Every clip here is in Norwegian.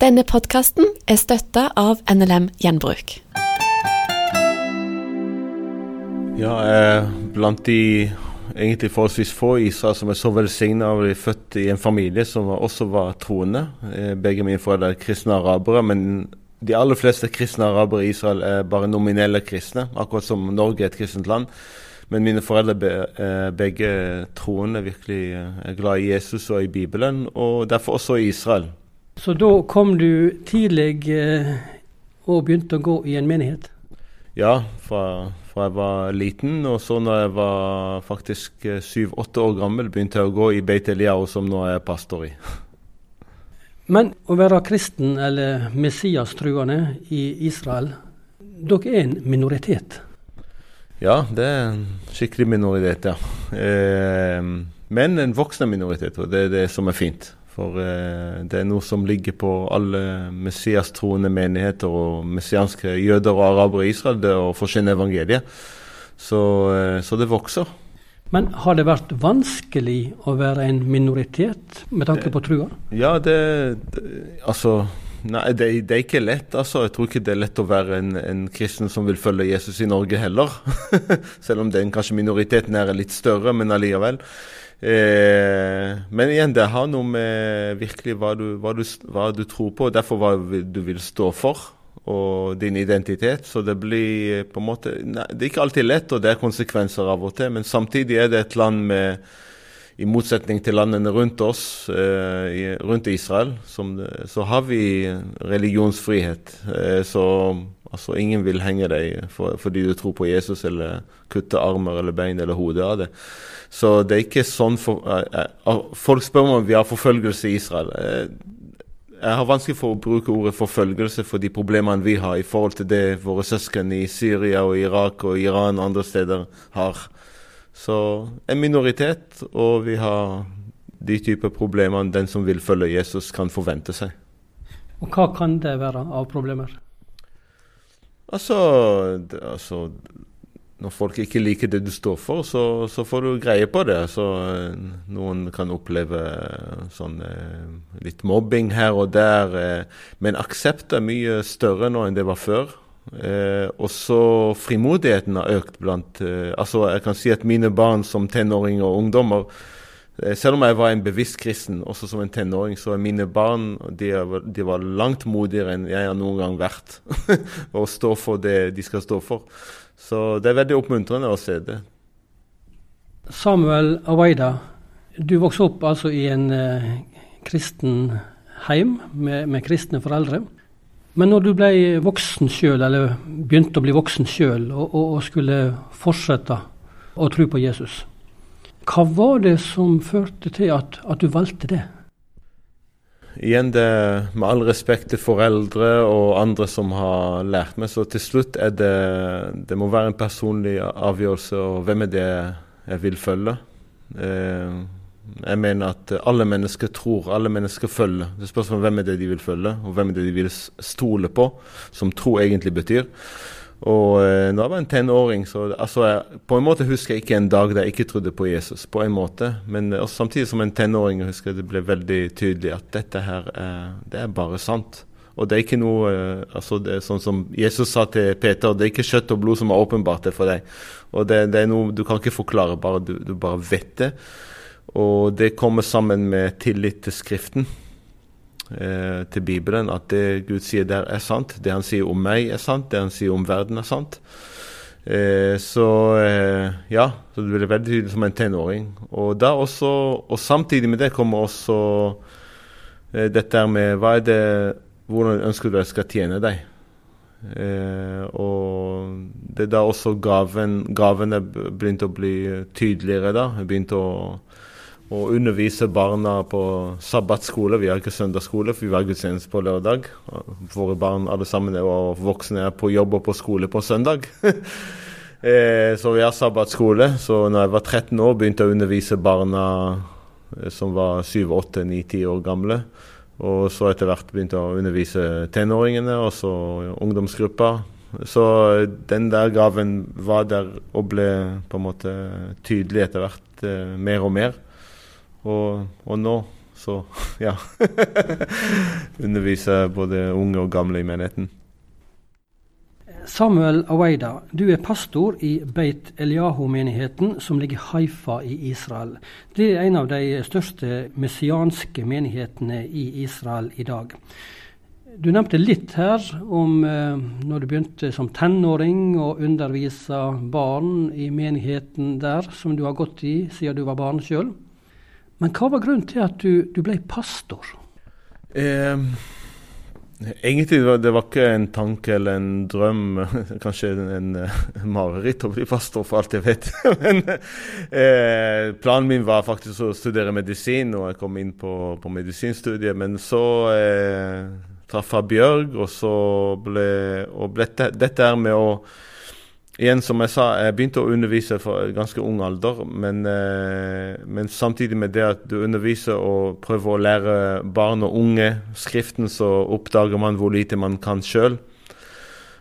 Denne podkasten er støtta av NLM Gjenbruk. Ja, er blant de egentlig forholdsvis få i Israel som er så velsigna å bli født i en familie som også var troende. Eh, begge mine foreldre er kristne arabere, men de aller fleste kristne arabere i Israel er bare nominelle kristne, akkurat som Norge er et kristent land. Men mine foreldre er begge troende, virkelig eh, er glad i Jesus og i Bibelen, og derfor også i Israel. Så da kom du tidlig eh, og begynte å gå i en menighet? Ja, fra, fra jeg var liten. Og så når jeg var faktisk eh, syv-åtte år gammel, begynte jeg å gå i Beit Eliao, som nå er jeg pastor i. Men å være kristen eller messiastruende i Israel, dere er en minoritet? Ja, det er en skikkelig minoritet, ja. Eh, men en voksende minoritet, og det er det som er fint. For eh, det er noe som ligger på alle messias-troende menigheter og messianske jøder og arabere i Israel, det å forsyne evangeliet. Så, eh, så, det vokser. Men har det vært vanskelig å være en minoritet med tanke på trua? Ja, det, det Altså Nei, det, det, er ikke lett. altså. Jeg tror ikke det er lett å være en, en kristen som vil følge Jesus i Norge heller. Selv om den kanskje minoriteten er litt større, men allikevel. Eh, men igjen, det har noe med virkelig hva du, hva du, hva du tror på, og derfor hva du vil stå for, og din identitet. Så det blir på en måte nei, Det er ikke alltid lett, og det er konsekvenser av og til, men samtidig er det et land med i motsetning til landene rundt oss, eh, rundt Israel, som, så har vi religionsfrihet. Eh, så altså, ingen vil henge deg for, fordi du tror på Jesus, eller kutte armer eller bein eller hodet av det. Så det er ikke sånn for, uh, Folk spør meg om vi har forfølgelse i Israel. Uh, jeg har vanskelig for å bruke ordet forfølgelse for de problemene vi har i forhold til det våre søsken i Syria og Irak og Iran og andre steder har. Så en minoritet, og vi har de typer problemer den som vil følge Jesus, kan forvente seg. Og hva kan det være av problemer? Altså, altså når folk ikke liker det du står for, så, så får du greie på det. Så eh, noen kan oppleve sånn eh, litt mobbing her og der. Eh, men aksept er mye større nå enn det var før. Eh, og så frimodigheten har økt blant eh, Altså, jeg kan si at mine barn som tenåringer og ungdommer eh, selv om jeg var en bevisst kristen, også som en tenåring, så er mine barn de, de var langt modigere enn jeg har noen gang vært. å stå for det de skal stå for. Så det er veldig oppmuntrende å se det. Samuel Awaida, du vokste opp altså i en eh, kristen heim med, med, kristne foreldre. Men når du ble voksen sjøl, eller begynte å bli voksen sjøl, og, og, og, skulle fortsette å tro på Jesus, hva var det som førte til at, at du valgte det? igjen det med all respekt til foreldre og andre som har lært meg, så til slutt er det Det må være en personlig avgjørelse, og hvem er det jeg vil følge? Eh, jeg mener at alle mennesker tror, alle mennesker følger. Det spørs om hvem er det de vil følge, og hvem er det de vil stole på, som tro egentlig betyr. Og eh, da jeg en tenåring, så altså, jeg, på en måte husker jeg ikke en dag der jeg ikke trodde på Jesus. på en måte, Men også, samtidig som en tenåring husker jeg det ble veldig tydelig at dette her er, det er bare sant. Og det er ikke noe eh, altså det er sånn som Jesus sa til Peter, det er ikke kjøtt og blod som har åpenbart det for deg. Og det, det er noe du kan ikke forklare, bare du, du bare vet det. Og det kommer sammen med tillit til Skriften eh, til Bibelen at det Gud sier der, er sant. Det han sier om meg, er sant. Det han sier om verden, er sant. Eh, så eh, ja, så det blir veldig tydelig som en tenåring. Og, da også, og samtidig med det kommer også eh, dette med hva er det, hvordan ønsker du jeg skal tjene deg? Eh, og det er da også gaven, gavene begynte å bli tydeligere. da, begynte å og undervise barna på sabbatskole. Vi har ikke søndagsskole, for vi har gudstjeneste på lørdag. Våre barn alle sammen og voksne er på jobb og på skole på søndag. Eh, så vi har sabbatskole. Så når jeg var 13 år, begynte jeg å undervise barna eh, som var 7, 8, 9, 10 år gamle. Og så etter hvert begynte jeg å undervise tenåringene, og så ungdomsgruppa. Så den der gaven var der og ble på en måte tydelig etter hvert, eh, mer og mer. Og, og, nå Så ja. Underviser både unge og gamle i menigheten. Samuel Aweida, du er pastor i Beit Eliahu-menigheten som ligger i Haifa i Israel. Det er en av de største messianske menighetene i Israel i dag. Du nevnte litt her om eh, når du begynte som tenåring å undervise barn i menigheten der, som du har gått i siden du var barn sjøl. Men hva var grunnen til at du, du ble pastor? Eh, egentlig var det var ikke en tanke eller en drøm, kanskje en, en, en mareritt å bli pastor, for alt jeg vet. Men eh, planen min var faktisk å studere medisin, og jeg kom inn på, på medisinstudiet. Men så eh, traff jeg Bjørg, og så ble, og ble dette her med å Igjen, som jeg sa, jeg begynte å undervise fra ganske ung alder. Men, eh, men, samtidig med det at du underviser og prøver å lære barn og unge Skriften, så oppdager man hvor lite man kan sjøl.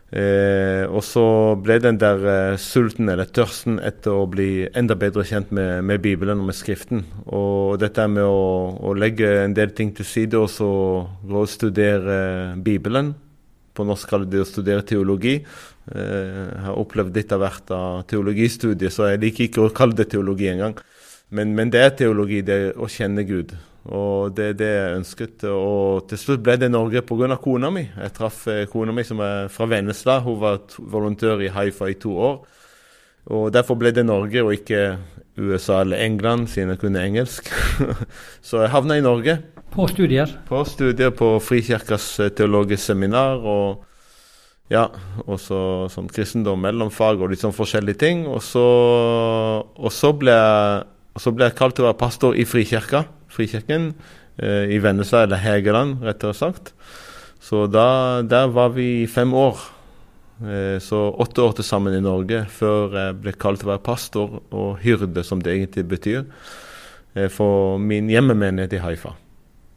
Eh, og så ble den der eh, sulten eller tørsten etter å bli enda bedre kjent med, med Bibelen og med Skriften. Og dette med å, å, legge en del ting til side og så gå og studere Bibelen. På norsk kaller det å studere teologi. Eh, jeg har opplevd litt av hvert av teologistudiet, så jeg liker ikke å kalle det teologi engang. Men, men det er teologi, det er å kjenne Gud. Og det er det jeg ønsket. Og til slutt ble det Norge pga. kona mi. Jeg traff eh, kona mi som er fra Vennesla. Hun var volontør i Haifa i to år. Og derfor ble det Norge og ikke USA eller England, siden jeg kunne engelsk. Så jeg havna i Norge. På studier? På studier på Frikirkas eh, teologiske seminar. og ja, og så sånn kristendom, mellomfag og litt sånn forskjellige ting. Og så, og så, ble, jeg, og så ble jeg kalt til å være pastor i Frikirka. Frikirken eh, i Vennesla, eller Hegeland, rettere sagt. Så da, der var vi fem år. Eh, så åtte år til sammen i Norge før jeg ble kalt til å være pastor og hyrde, som det egentlig betyr, eh, for min hjemmemenighet i Haifa.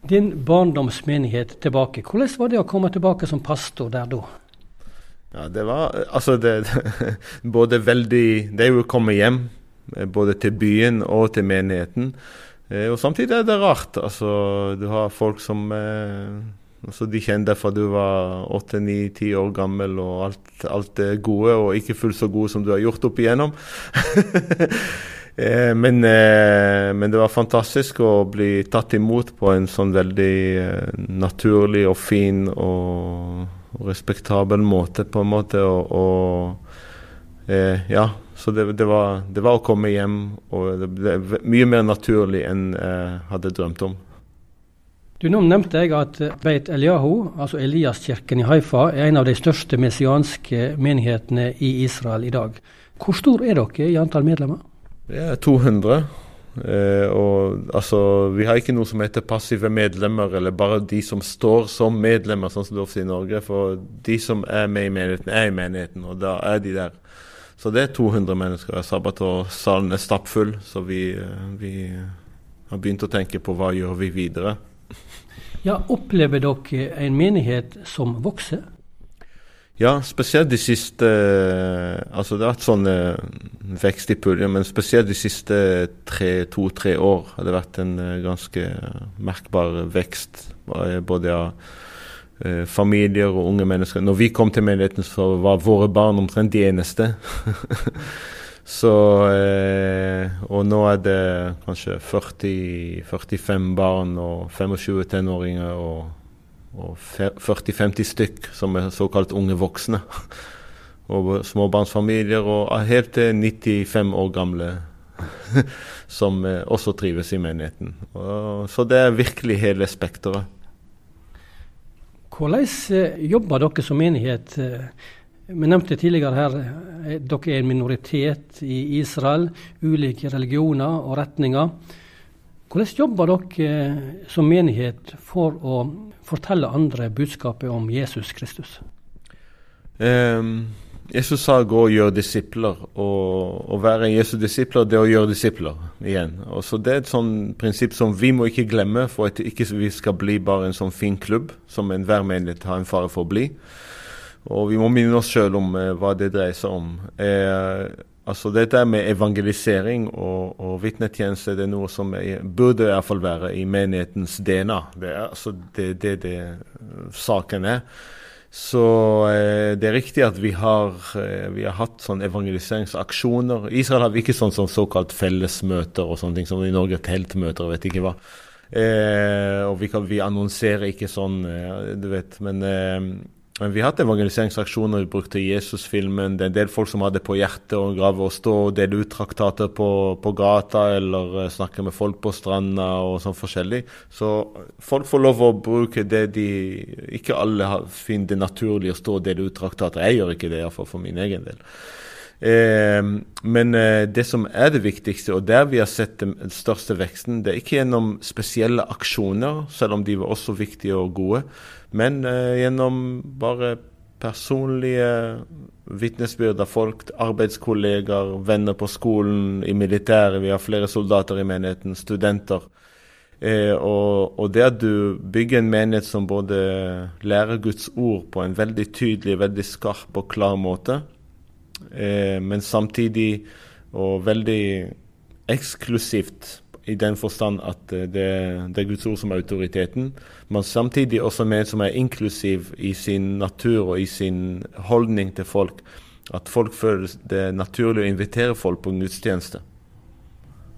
Din barndomsmenighet tilbake, hvordan var det å komme tilbake som pastor der da? Ja, det var altså det, både veldig Det er jo å komme hjem, eh, både til byen og til menigheten. Og samtidig er det rart. Altså, du har folk som eh, altså, De kjente deg fra du var åtte, ni, ti år gammel, og alt, alt det gode, og ikke fullt så gode som du har gjort opp igjennom. eh, men, eh, men, det var fantastisk å bli tatt imot på en sånn veldig eh, naturlig og fin og, og, respektabel måte, på en måte. og, og ja, så det, det, var, det, var, å komme hjem, og det ble mye mer naturlig enn jeg hadde drømt om. Du Nå nevnte jeg at Beit Eliahu, altså Eliaskirken i Haifa, er en av de største messianske menighetene i Israel i dag. Hvor stor er dere i antall medlemmer? Det er 200. Eh, og altså, Vi har ikke noe som heter passive medlemmer, eller bare de som står som medlemmer, sånn som det ofte i Norge. For de som er med i menigheten, er i menigheten, og da er de der. Så det er 200 mennesker sabbat, og salen er stappfull. Så vi, eh, vi, har begynt å tenke på hva gjør vi videre. Ja, Opplever dere en menighet som vokser? Ja, spesielt de siste Altså det har vært sånn vekst i puljen, men spesielt de siste to-tre år har det vært en eh, ganske merkbar vekst. Både av eh, familier og unge mennesker. Når vi kom til menigheten, så var våre barn omtrent de eneste. så eh, Og nå er det kanskje 40-45 barn og 25 tenåringer og, og 40-50 stykk som er såkalt unge voksne. og småbarnsfamilier og helt til 95 år gamle som eh, også trives i menigheten. Og, så det er virkelig hele spekteret. Hvordan eh, jobber dere som menighet? Eh, vi nevnte tidligere her eh, dere er en minoritet i Israel. Ulike religioner og retninger. Hvordan jobber dere som menighet for å fortelle andre budskapet om Jesus Kristus? Um, Jesus sa 'gå og gjør disipler', og å være Jesu disipler det er å gjøre disipler igjen. Og så Det er et sånn prinsipp som vi må ikke glemme for at ikke vi skal bli bare en sånn fin klubb som enhver menighet har en fare for å bli. Og vi må minne oss sjøl om eh, hva det dreier seg om. Eh, altså dette med evangelisering og, og vitnetjeneste det er noe som er, burde fall være i menighetens DNA. Det er altså det, det, det saken er. Så eh, det er riktig at vi har, eh, vi har hatt sånn evangeliseringsaksjoner. I Israel har ikke sånn, sånn såkalt fellesmøter og sånne ting, som i Norge teltmøter og vet ikke hva. Eh, og vi, kan, vi, annonserer ikke sånn, eh, du vet. Men eh, men vi har hatt evangeliseringsaksjoner. Vi brukte Jesusfilmen. Det er en del folk som hadde på hjertet å grave og stå og dele ut traktater på, på gata eller uh, snakke med folk på stranda og sånn forskjellig. Så folk får lov å bruke det de Ikke alle finner det naturlig å stå og dele ut traktater. Jeg gjør ikke det, iallfall for min egen del. Eh, men eh, det som er det viktigste, og der vi har sett den største veksten, det er ikke gjennom spesielle aksjoner, selv om de var også viktige og gode, men eh, gjennom bare personlige vitnesbyrd av folk, arbeidskolleger, venner på skolen, i militæret. Vi har flere soldater i menigheten, studenter. Eh, og, og, det at du bygger en menighet som både lærer Guds ord på en veldig tydelig, veldig skarp og klar måte, eh, men samtidig og veldig eksklusivt i den forstand at eh, det, det, er Guds ord som er autoriteten, men samtidig også med som er inklusiv i sin natur og i sin holdning til folk. At folk føler det er naturlig å invitere folk på gudstjeneste.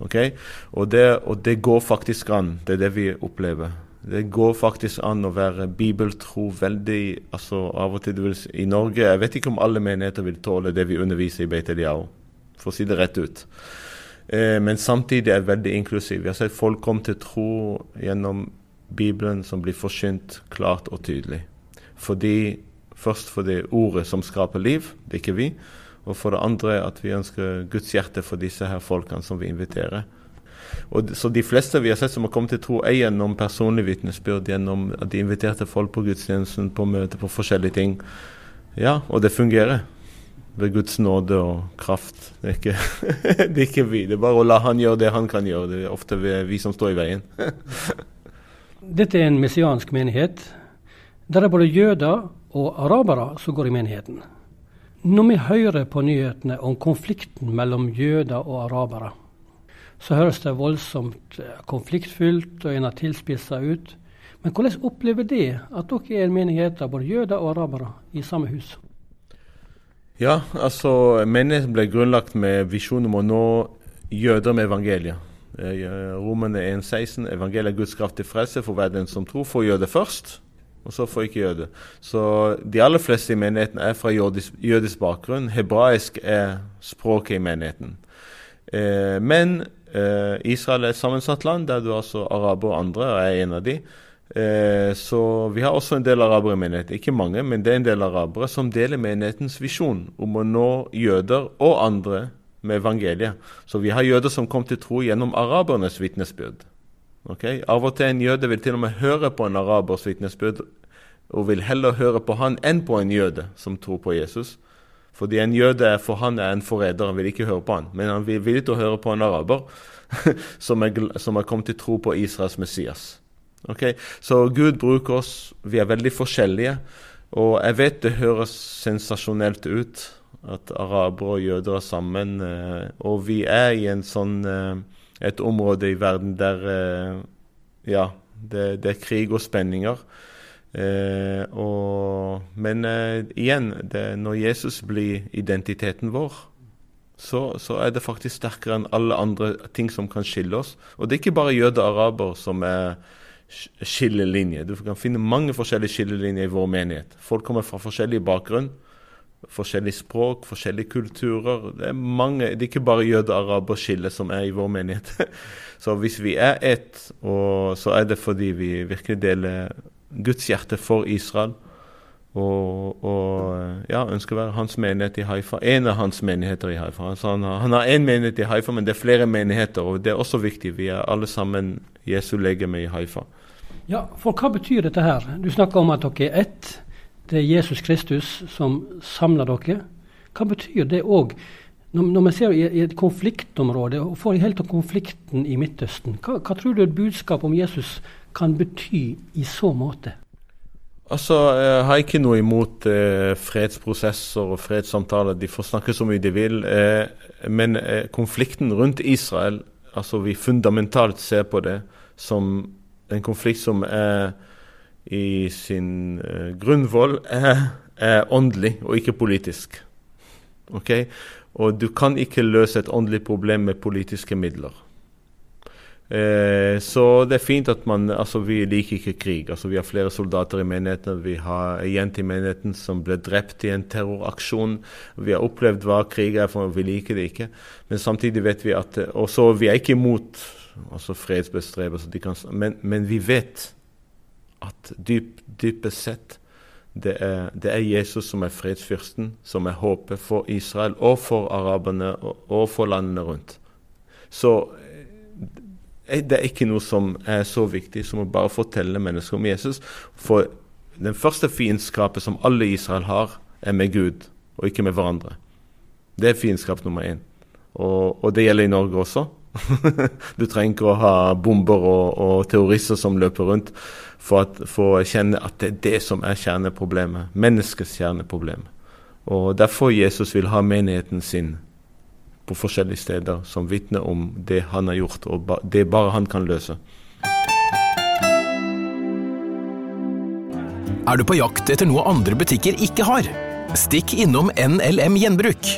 Okay? Og, og det går faktisk an. Det er det vi opplever. Det går faktisk an å være bibeltro veldig altså av og til vil, I Norge jeg vet ikke om alle menigheter vil tåle det vi underviser i Beit Eliao, for å si det rett ut. Eh, men samtidig er veldig inklusiv. Vi har sett folk komme til tro gjennom Bibelen som blir forsynt klart og tydelig. Fordi, først for det ordet som skaper liv, det er ikke vi. Og for det andre at vi ønsker Guds hjerte for disse her folkene som vi inviterer. Og, så de fleste vi har sett som har kommet til tro, er gjennom personlig vitnesbyrd, gjennom at de inviterte folk på gudstjenesten, på møte, på forskjellige ting. Ja, og det fungerer ved Guds nåde og kraft. Det er, ikke, det er ikke vi. Det er bare å la han gjøre det han kan gjøre. Det er ofte vi som står i veien. Dette er en messiansk menighet. Der er både jøder og arabere som går i menigheten. Når vi hører på nyhetene om konflikten mellom jøder og arabere, så høres det voldsomt konfliktfylt og en har tilspissa ut. Men hvordan opplever de at dere er en menighet av både jøder og arabere i samme hus? Ja, altså menigheten ble grunnlagt med visjon om å nå jøder med evangeliet. Romene Romerne 1,16. Evangeliet er Guds kraft til frelse for hver den som tror. får jøde først, og så får ikke jøde. Så de aller fleste i menigheten er fra jødisk, jødisk bakgrunn. Hebraisk er språket i menigheten. Eh, men eh, Israel er et sammensatt land, der du altså araber og andre og er en av de. Eh, så vi har også en del arabere i menigheten. Ikke mange, men det er en del arabere som deler menighetens visjon om å nå jøder og andre med evangeliet. Så vi har jøder som kom til tro gjennom arabernes vitnesbyrd. Okay? Av og til en jøde vil til og med høre på en arabers vitnesbyrd, og vil heller høre på han enn på en jøde som tror på Jesus. Fordi en jøde for han er en forræder, han vil ikke høre på han. Men han vil villig til å høre på en araber som er kommet til tro på Israels Messias. Okay? Så Gud bruker oss. Vi er veldig forskjellige. Og jeg vet det høres sensasjonelt ut at arabere og jøder er sammen. Eh, og vi er i sånn, eh, et område i verden der eh, ja, det, det er krig og spenninger. Eh, og, men eh, igjen, det, når Jesus blir identiteten vår, så, så, er det faktisk sterkere enn alle andre ting som kan skille oss. Og det er ikke bare jøder og araber som er skillelinje. Du kan finne mange forskjellige skillelinjer i vår menighet. Folk kommer fra forskjellig bakgrunn, forskjellig språk, forskjellige kulturer. Det er mange, det er ikke bare jøde-araber-skille som er i vår menighet. Så hvis vi er ett, så er det fordi vi virkelig deler Guds hjerte for Israel. Og, og ja, ønsker å være hans menighet i Haifa. En av hans menigheter i Haifa. Altså han, har, han én menighet i Haifa, men det er flere menigheter. Og det er også viktig. Vi er alle sammen Jesu legeme i Haifa. Ja, for hva betyr dette her? Du snakker om at dere er ett. Det er Jesus Kristus som samler dere. Hva betyr det òg? Når, når vi ser i, et konfliktområde og får helt av konflikten i Midtøsten, hva, hva tror du et budskap om Jesus kan bety i så måte? Altså, Jeg har ikke noe imot eh, fredsprosesser og fredssamtaler. De får snakke så mye de vil. Eh, men eh, konflikten rundt Israel, altså vi fundamentalt ser på det som en konflikt som er i sin eh, grunnvoll er, er, åndelig og ikke politisk. Ok? Og du kan ikke løse et åndelig problem med politiske midler. Eh, så det er fint at man Altså, vi liker ikke krig. Altså, vi har flere soldater i menigheten. Vi har en jente i menigheten som ble drept i en terroraksjon. Vi har opplevd hva krig er, for vi liker det ikke. Men samtidig vet vi at Og så vi er ikke imot altså fredsbestrebelser, men, men, vi vet at dyp, dypest sett det er, det er, Jesus som er fredsfyrsten, som er håpet for Israel og for araberne og, og for landene rundt. Så Eh, det er ikke noe som er så viktig som å bare fortelle mennesker om Jesus. For den første fiendskapet som alle i Israel har, er med Gud, og ikke med hverandre. Det er fiendskap nummer én. Og, og, det gjelder i Norge også. du trenger ikke å ha bomber og, og terrorister som løper rundt for, at, for, å kjenne at det er det som er kjerneproblemet. Menneskets kjerneproblem. Og derfor Jesus vil ha menigheten sin på forskjellige steder som vitner om det han har gjort, og det bare han kan løse. Er du på jakt etter noe andre butikker ikke har? Stikk innom NLM Gjenbruk.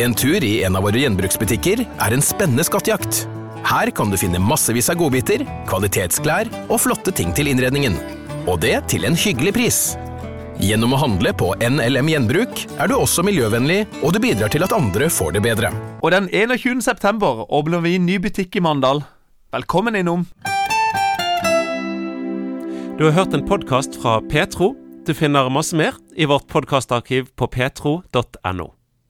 En tur i en av våre gjenbruksbutikker er en spennende skattejakt. Her kan du finne massevis av godbiter, kvalitetsklær og flotte ting til innredningen. Og det til en hyggelig pris. Gjennom å handle på NLM Gjenbruk er du også miljøvennlig, og du bidrar til at andre får det bedre. Og den 21. september åpner vi en ny butikk i Mandal. Velkommen innom. Du har hørt en podkast fra Petro. Du finner masse mer i vårt podkastarkiv på petro.no.